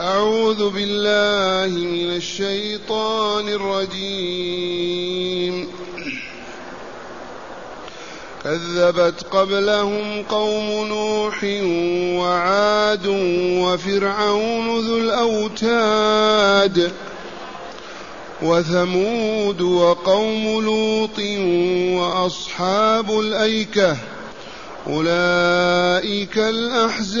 أعوذ بالله من الشيطان الرجيم. كذبت قبلهم قوم نوح وعاد وفرعون ذو الأوتاد وثمود وقوم لوط وأصحاب الأيكة. أولئك الأحزاب.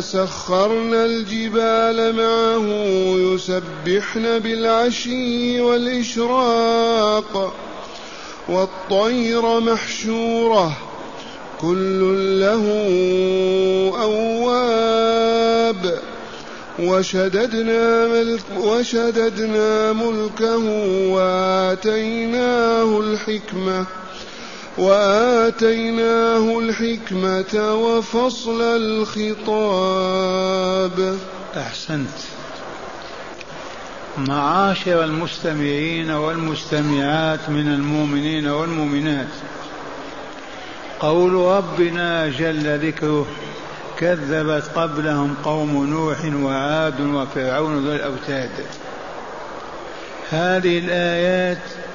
سخرنا الجبال معه يسبحن بالعشي والإشراق والطير محشوره كل له أواب وشددنا, ملك وشددنا ملكه وآتيناه الحكمة وآتيناه الحكمة وفصل الخطاب. أحسنت. معاشر المستمعين والمستمعات من المؤمنين والمؤمنات. قول ربنا جل ذكره كذبت قبلهم قوم نوح وعاد وفرعون ذو الأوتاد. هذه الآيات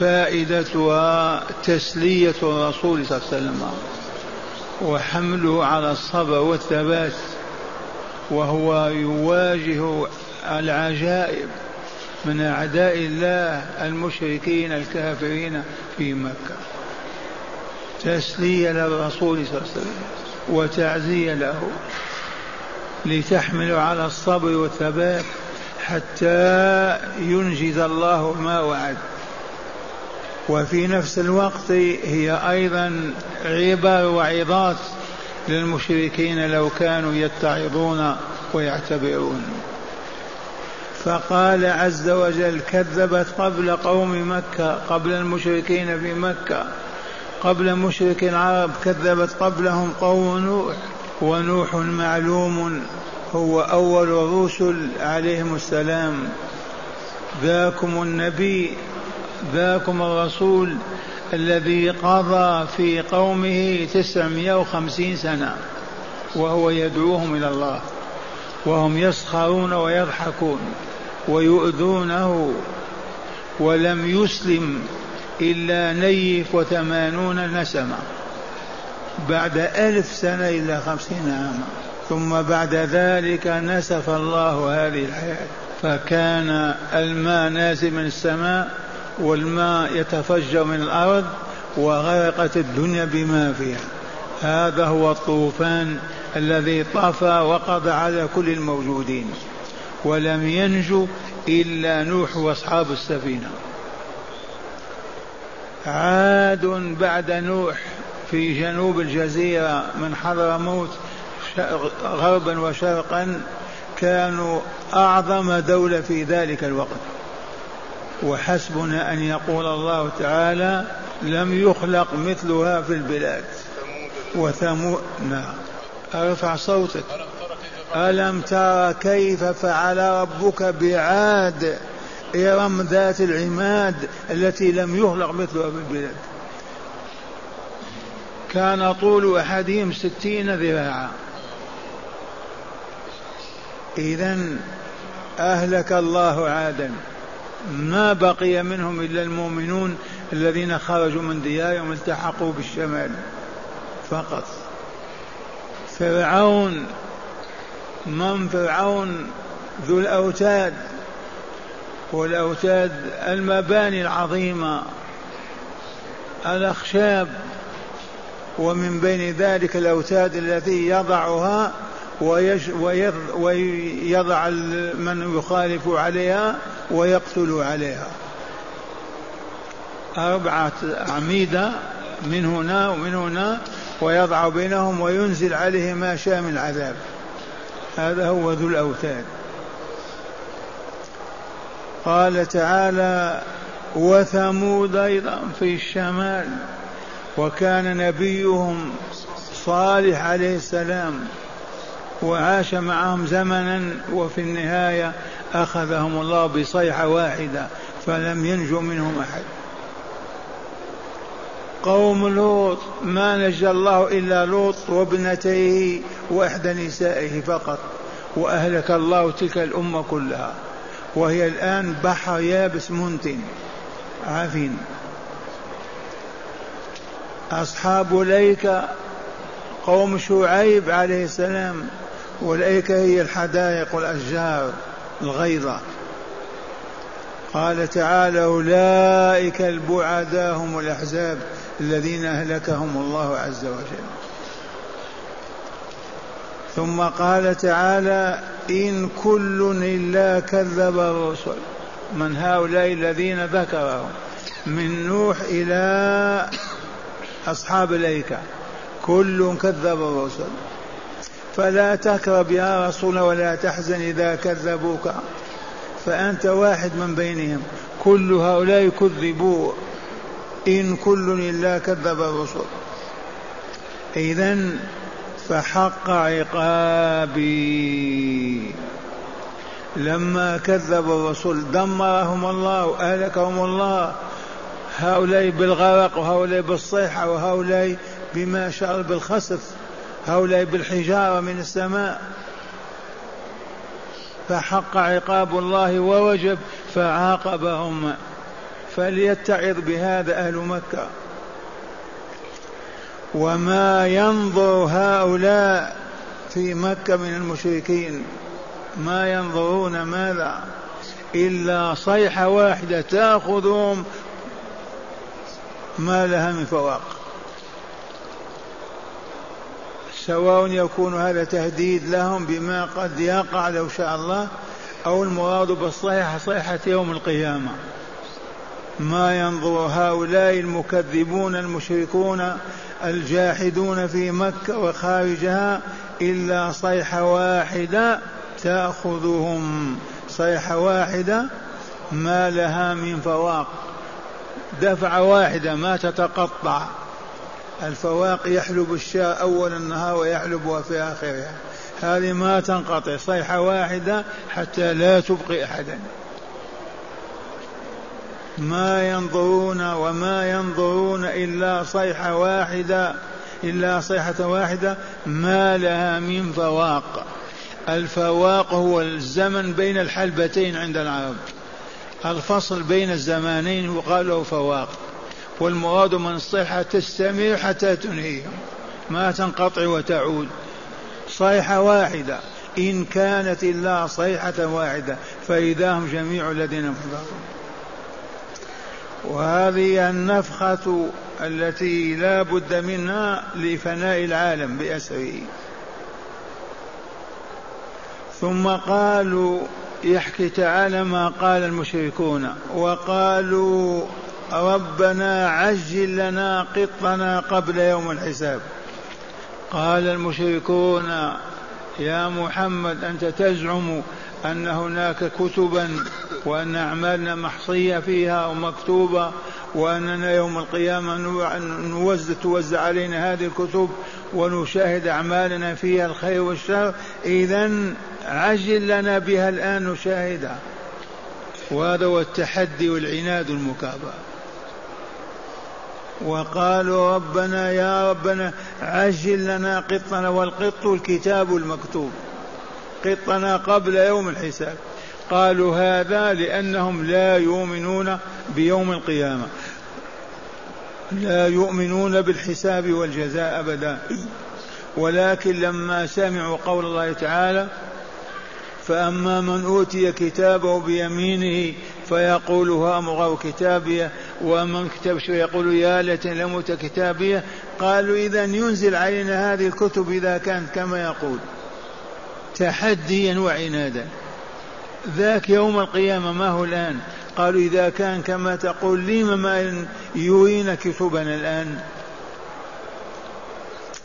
فائدتها تسلية الرسول صلى الله عليه وسلم وحمله على الصبر والثبات وهو يواجه العجائب من أعداء الله المشركين الكافرين في مكة. تسلية للرسول صلى الله عليه وسلم وتعزية له لتحمل على الصبر والثبات حتى ينجز الله ما وعد. وفي نفس الوقت هي أيضا عبر وعظات للمشركين لو كانوا يتعظون ويعتبرون. فقال عز وجل كذبت قبل قوم مكة قبل المشركين في مكة قبل مشرك العرب كذبت قبلهم قوم نوح ونوح معلوم هو أول الرسل عليهم السلام. ذاكم النبي. ذاكم الرسول الذي قضى في قومه تسعمائة وخمسين سنة وهو يدعوهم إلى الله وهم يسخرون ويضحكون ويؤذونه ولم يسلم إلا نيف وثمانون نسمة. بعد ألف سنة إلا خمسين عاما ثم بعد ذلك نسف الله هذه الحياة. فكان الماء نازل من السماء والماء يتفجر من الأرض وغرقت الدنيا بما فيها. هذا هو الطوفان الذي طفى وقضى على كل الموجودين ولم ينجو إلا نوح وأصحاب السفينة. عاد بعد نوح في جنوب الجزيرة من حضرموت غربا وشرقا كانوا أعظم دولة في ذلك الوقت. وحسبنا أن يقول الله تعالى لم يخلق مثلها في البلاد. وثمود نعم. ارفع صوتك. ألم ترى كيف فعل ربك بعاد إرم ذات العماد التي لم يخلق مثلها في البلاد؟ كان طول أحدهم ستين ذراعا. إذا أهلك الله عادا. ما بقي منهم إلا المؤمنون الذين خرجوا من ديارهم التحقوا بالشمال فقط. فرعون من فرعون؟ ذو الأوتاد والأوتاد المباني العظيمة الأخشاب ومن بين ذلك الأوتاد التي يضعها ويضع من يخالف عليها ويقتل عليها. أربعة أعمدة من هنا ومن هنا ويضع بينهم وينزل عليه ما شاء من عذاب هذا هو ذو الأوتاد قال تعالى وثمود أيضا في الشمال. وكان نبيهم صالح عليه السلام. وعاش معهم زمنا وفي النهاية أخذهم الله بصيحة واحدة فلم ينجو منهم أحد. قوم لوط ما نجى الله إلا لوط وابنتيه وإحدى نسائه فقط وأهلك الله تلك الأمة كلها. وهي الآن بحر يابس منتن عفين أصحاب ليك قوم شعيب عليه السلام والأيكة هي الحدائق والأشجار الغيضة قال تعالى أولئك البعداء هم الأحزاب الذين أهلكهم الله عز وجل. ثم قال تعالى إن كل إلا كذب الرسل. من هؤلاء الذين ذكرهم؟ من نوح إلى أصحاب الأيكة. كل كذب الرسل. فلا تكرب يا رسول ولا تحزن إذا كذبوك. فأنت واحد من بينهم. كل هؤلاء كذبوا. إن كل إلا كذب الرسل. إذا فحق عقابي. لما كذب الرسل دمرهم الله وأهلكهم الله. هؤلاء بالغرق وهؤلاء بالصيحة وهؤلاء بما شاء بالخسف. هؤلاء بالحجارة من السماء فحق عقاب الله ووجب فعاقبهم فليتعظ بهذا أهل مكة. وما ينظر هؤلاء في مكة من المشركين ما ينظرون ماذا؟ إلا صيحة واحدة تأخذهم ما لها من فواق سواء يكون هذا تهديد لهم بما قد يقع لو شاء الله أو المراد بالصيحة صيحة يوم القيامة. ما ينظر هؤلاء المكذبون المشركون الجاحدون في مكة وخارجها إلا صيحة واحدة تأخذهم. صيحة واحدة ما لها من فواق دفعة واحدة ما تتقطع. الفواق يحلب الشاة أول النهار ويحلبها في آخرها. هذه ما تنقطع صيحة واحدة حتى لا تبقي أحدا. ما ينظرون وما ينظرون إلا صيحة واحدة إلا صيحة واحدة ما لها من فواق. الفواق هو الزمن بين الحلبتين عند العرب. الفصل بين الزمانين يقال له فواق. والمراد من الصيحة تستمر حتى تنهي ما تنقطع وتعود. صيحة واحدة إن كانت إلا صيحة واحدة فإذا هم جميع الذين محضرون وهذه النفخة التي لا بد منها لفناء العالم بأسره. ثم قالوا يحكي تعالى ما قال المشركون وقالوا ربنا عجل لنا قطنا قبل يوم الحساب. قال المشركون يا محمد أنت تزعم أن هناك كتبا وأن أعمالنا محصية فيها ومكتوبة وأننا يوم القيامة نوزع توزع علينا هذه الكتب ونشاهد أعمالنا فيها الخير والشر. اذا عجل لنا بها الآن نشاهدها. وهذا هو التحدي والعناد المكابره وقالوا ربنا يا ربنا عجل لنا قطنا والقط الكتاب المكتوب. قطنا قبل يوم الحساب. قالوا هذا لأنهم لا يؤمنون بيوم القيامة. لا يؤمنون بالحساب والجزاء أبدا. ولكن لما سمعوا قول الله تعالى فأما من أوتي كتابه بيمينه فيقول هام كتابي ومن كتب يقول يا ليت لموت كتابية. قالوا إذا ينزل علينا هذه الكتب إذا كانت كما يقول. تحديا وعنادا. ذاك يوم القيامة ما هو الآن؟ قالوا إذا كان كما تقول لم ما يرينا كتبنا الآن؟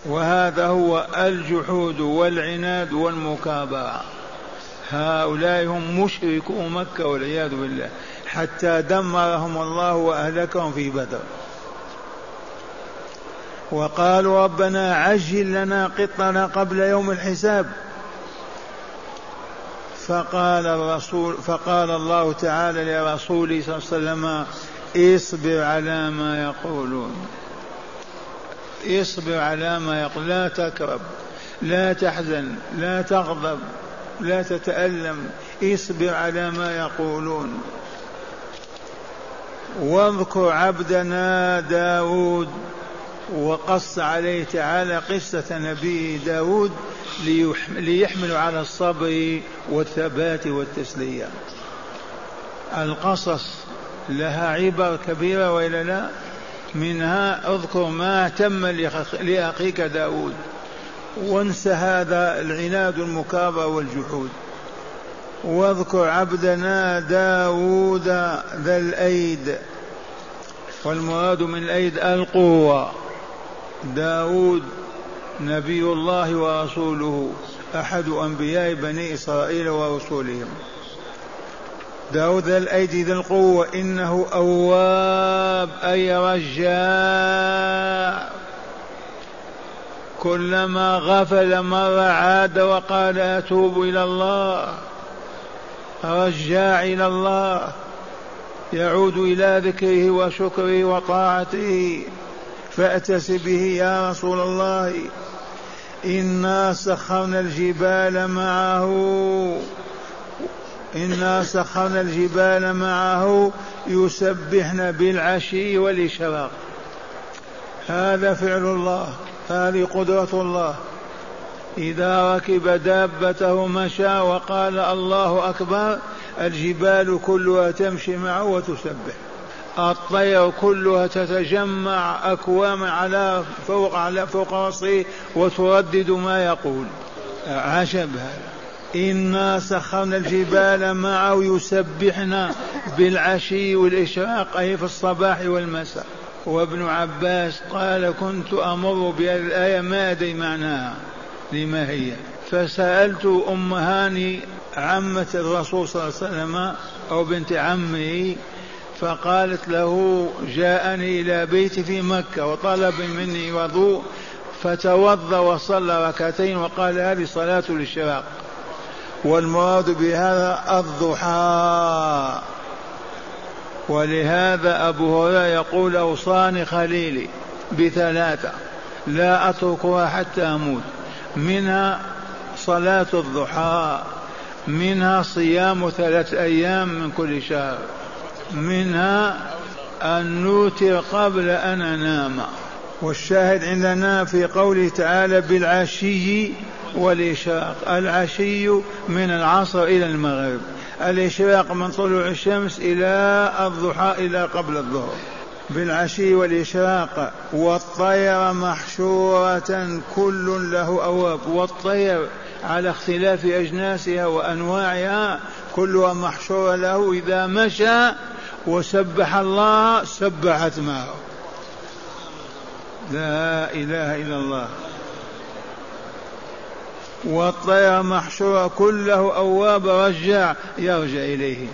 وهذا هو الجحود والعناد والمكابرة. هؤلاء هم مشركو مكة والعياذ بالله. حتى دمرهم الله وأهلكهم في بدر. وقالوا ربنا عجل لنا قطنا قبل يوم الحساب. فقال الرسول فقال الله تعالى لرسوله صلى الله عليه وسلم اصبر على ما يقولون. اصبر على ما يقول لا تكرب لا تحزن لا تغضب. لا تتألم اصبر على ما يقولون. واذكر عبدنا داود وقص عليه تعالى قصة نبيه داود ليحمل على الصبر والثبات والتسلية. القصص لها عبر كبيرة وإلا لا؟ منها اذكر ما تم لأخيك داود. وانسى هذا العناد المكابر والجحود. واذكر عبدنا داود ذا الأيد. والمراد من الأيد القوة. داود نبي الله ورسوله أحد أنبياء بني إسرائيل ورسولهم. داود ذا الأيدي ذا القوة إنه أواب أي رجاء. كلما غفل مر عاد وقال أتوب إلى الله رجاع إلى الله يعود إلى ذكره وشكره وطاعته فأتس به يا رسول الله. إنا سخرنا الجبال معه إنا سخرنا الجبال معه يسبحن بالعشي والإشراق. هذا فعل الله. هذه قدرة الله. إذا ركب دابته مشى وقال الله أكبر الجبال كلها تمشي معه وتسبح. الطير كلها تتجمع أكواما على فوق على فوق رأسه وتردد ما يقول. عجب هذا. إنا سخرنا الجبال معه يسبحنا بالعشي والإشراق أي في الصباح والمساء. وابن عباس قال كنت أمر بهذه الآية ما أدري معناها لما هي. فسألت أم هاني عمة الرسول صلى الله عليه وسلم أو بنت عمه فقالت له جاءني إلى بيتي في مكة وطلب مني وضوء فتوضأ وصلى ركعتين وقال هذه صلاة الاشراق والمراد بهذا الضحى. ولهذا أبو هريرة يقول أوصاني خليلي بثلاثة لا أتركها حتى أموت. منها صلاة الضحى منها صيام ثلاث أيام من كل شهر منها أن نوتر قبل أن أنام. والشاهد عندنا في قوله تعالى بالعشي والإشراق العشي من العصر إلى المغرب. الإشراق من طلوع الشمس إلى الضحى إلى قبل الظهر. بالعشي والإشراق والطير محشورة كل له أواب. والطير على اختلاف أجناسها وأنواعها كلها محشورة له. إذا مشى وسبح الله سبحت معه. لا إله إلا الله. والطير محشورة كله أواب رجع يرجع إليه.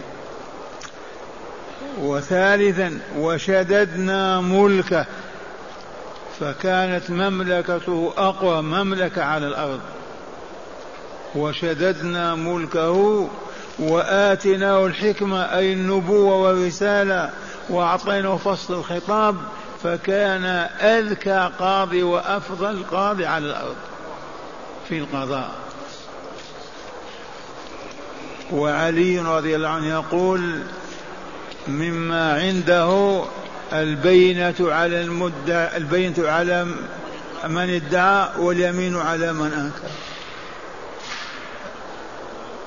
وثالثا وشددنا ملكه فكانت مملكته أقوى مملكة على الأرض. وشددنا ملكه وآتيناه الحكمة أي النبوة والرسالة وأعطيناه فصل الخطاب فكان أذكى قاضي وأفضل قاضي على الأرض. في القضاء. وعلي رضي الله عنه يقول مما عنده البينة على المدعى البينة على من ادعى واليمين على من أنكر.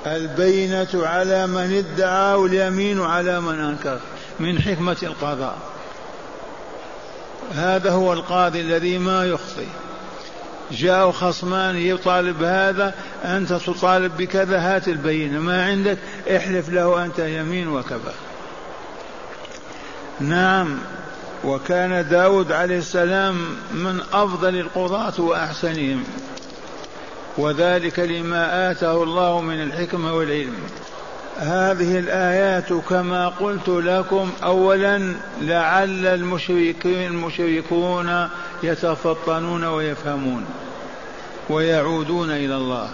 البينة على من ادعى واليمين على من أنكر من حكمة القضاء. هذا هو القاضي الذي ما يخطئ جاءوا خصمان يطالب هذا أنت تطالب بكذا هات البينة. ما عندك احلف له أنت يمين وكفى نعم وكان داود عليه السلام من أفضل القضاة وأحسنهم وذلك لما آتاه الله من الحكمة والعلم. هذه الآيات كما قلت لكم أولا لعل المشركين المشركون يتفطنون ويفهمون ويعودون إلى الله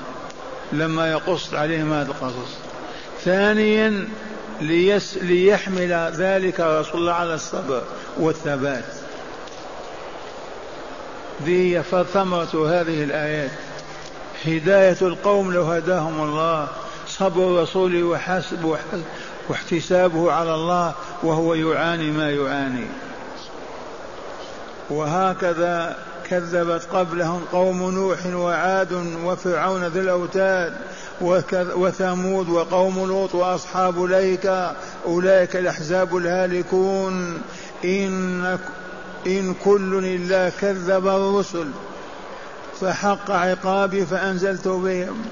لما يقص عليهم هذا القصص. ثانيا ليس ليحمل ذلك رسول الله على الصبر والثبات. ذي ثمرة هذه الآيات. هداية القوم لو هداهم الله. صبر الرسول وحسب واحتسابه على الله وهو يعاني ما يعاني. وهكذا كذبت قبلهم قوم نوح وعاد وفرعون ذي الأوتاد وثمود وقوم لوط وأصحاب ليكا أولئك الأحزاب الهالكون. إن إن كل إلا كذب الرسل. فحق عقابي فأنزلت بهم.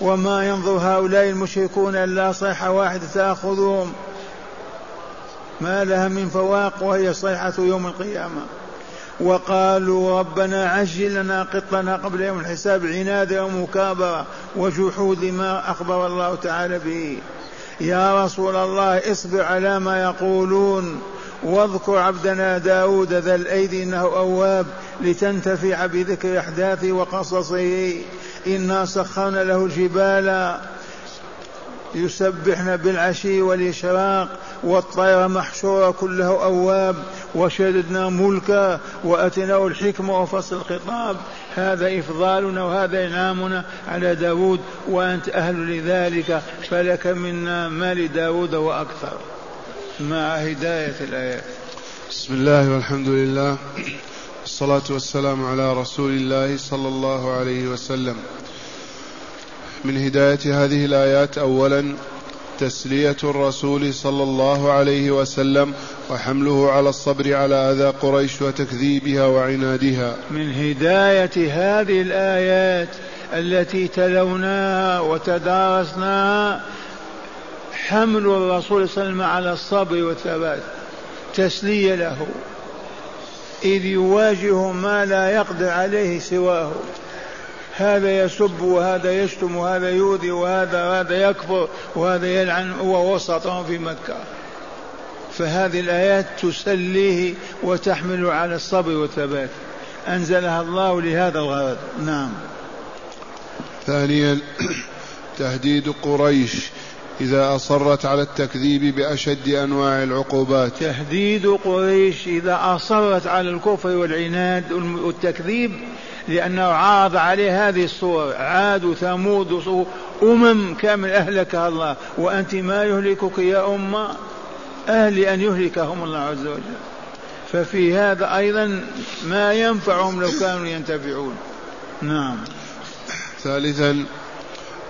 وما ينظر هؤلاء المشركون إلا صيحة واحدة تأخذهم. ما لها من فواق وهي صيحة يوم القيامة. وقالوا ربنا عجل لنا قطنا قبل يوم الحساب عنادا ومكابرة وجحود ما أخبر الله تعالى به. يا رسول الله اصبر على ما يقولون. واذكر عبدنا داود ذا الأيدي إنه أواب لتنتفع بذكر أحداثه وقصصه. إنا سخرنا له الجبال يسبحن بالعشي والإشراق والطير محشورة كله أواب وشددنا ملكا وأتناه الحكمة وفصل الخطاب. هذا إفضالنا وهذا إنعامنا على داود وأنت أهل لذلك فلك منا ما لداود وأكثر. مع هداية الآيات. بسم الله والحمد لله. والصلاة والسلام على رسول الله صلى الله عليه وسلم. من هداية هذه الآيات أولا تسلية الرسول صلى الله عليه وسلم وحمله على الصبر على أذى قريش وتكذيبها وعنادها. من هداية هذه الآيات التي تلوناها وتدارسناها حمل الرسول صلى الله عليه وسلم على الصبر والثبات. تسلية له. إذ يواجه ما لا يقدر عليه سواه. هذا يسب وهذا يشتم وهذا يؤذي وهذا هذا يكفر وهذا يلعن هو وسطهم في مكة. فهذه الآيات تسليه وتحمل على الصبر والثبات. أنزلها الله لهذا الغرض. نعم. ثانيا تهديد قريش إذا أصرت على التكذيب بأشد أنواع العقوبات. تهديد قريش إذا أصرت على الكفر والعناد والتكذيب لأنه عارض عليه هذه الصور. عاد وثمود أمم كامل أهلكها الله. وأنت ما يهلكك يا أمة؟ أهل أن يهلكهم الله عز وجل. ففي هذا أيضا ما ينفعهم لو كانوا ينتفعون. نعم. ثالثا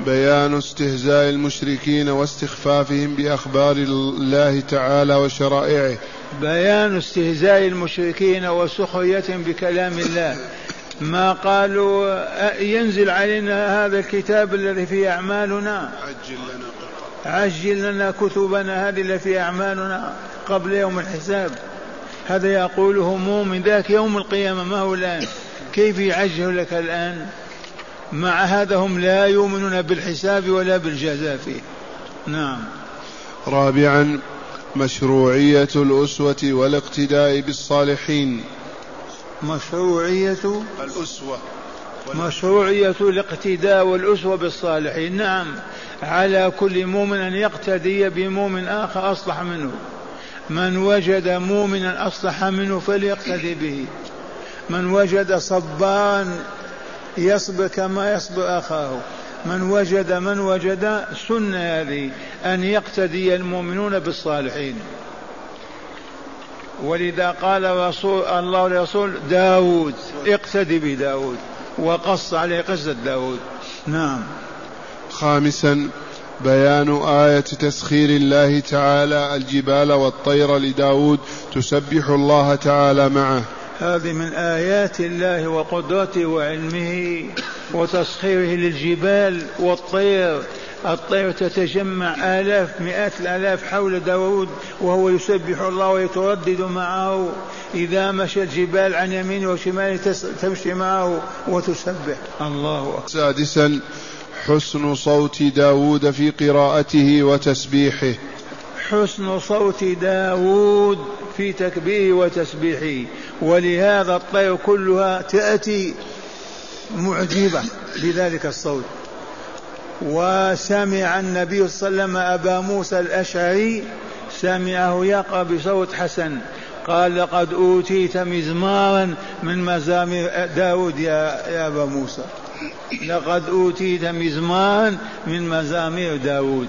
بيان استهزاء المشركين واستخفافهم بأخبار الله تعالى وشرائعه. بيان استهزاء المشركين وسخريتهم بكلام الله. ما قالوا ينزل علينا هذا الكتاب الذي فيه أعمالنا؟ عجل لنا عجل لنا كتبنا هذه التي فيها أعمالنا قبل يوم الحساب. هذا يقوله مؤمن ذاك يوم القيامة ما هو الآن؟ كيف يعجل لك الآن؟ مع هذا هم لا يؤمنون بالحساب ولا بالجزاء فيه. نعم. رابعا مشروعية الأسوة والاقتداء بالصالحين. مشروعية الأسوة. مشروعية الاقتداء والأسوة بالصالحين. نعم. على كل مؤمن أن يقتدي بمؤمن آخر أصلح منه. من وجد مؤمنا أصلح منه فليقتدي به. من وجد صبان يصبر كما يصبر أخاه. من وجد من وجد سنة هذه أن يقتدي المؤمنون بالصالحين. ولذا قال رسول الله لرسول داود اقتدي بداود. وقص عليه قصة داود. نعم. خامسا بيان آية تسخير الله تعالى الجبال والطير لداود تسبح الله تعالى معه. هذه من آيات الله وقدرته وعلمه وتسخيره للجبال والطير. الطير تتجمع آلاف مئات الآلاف حول داود وهو يسبح الله ويتردد معه. إذا مشى الجبال عن يمينه وشماله تمشي معه وتسبح. الله أكبر. سادسا حسن صوت داود في قراءته وتسبيحه. حسن صوت داود في تكبيره وتسبيحه ولهذا الطير كلها تأتي معجبة بذلك الصوت. وسمع النبي صلى الله عليه وسلم أبا موسى الأشعري سمعه يقرأ بصوت حسن. قال لقد أوتيت مزمارا من مزامير داود يا, يا أبا موسى. لقد أوتيت مزمارا من مزامير داود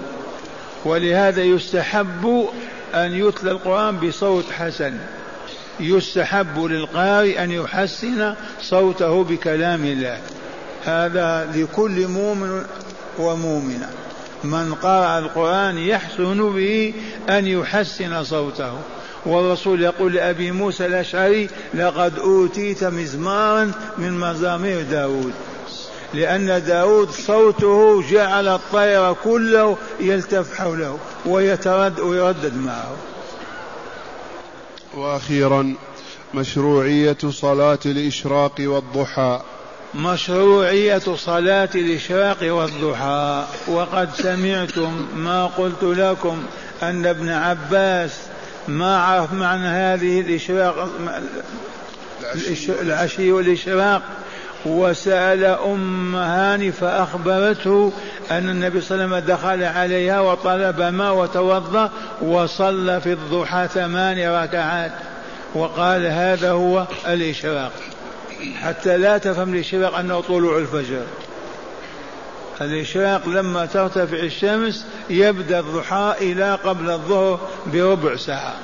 ولهذا يستحب أن يتلى القرآن بصوت حسن. يستحب للقارئ أن يحسن صوته بكلام الله. هذا لكل مؤمن ومؤمنة. من قرأ القرآن يحسن به أن يحسن صوته. والرسول يقول لأبي موسى الأشعري لقد أوتيت مزمارا من مزامير داود. لأن داود صوته جعل الطير كله يلتف حوله ويترد ويردد معه. وأخيرا مشروعية صلاة الإشراق والضحى. مشروعية صلاة الإشراق والضحى. وقد سمعتم ما قلت لكم أن ابن عباس ما عرف معنى هذه الإشراق العشي. والإشراق. وسأل أم هاني فأخبرته أن النبي صلى الله عليه وسلم دخل عليها وطلب ماء وتوضأ وصلى في الضحى ثمان ركعات. وقال هذا هو الإشراق. حتى لا تفهم الإشراق أنه طلوع الفجر. الإشراق لما ترتفع الشمس يبدأ الضحى إلى قبل الظهر بربع ساعة.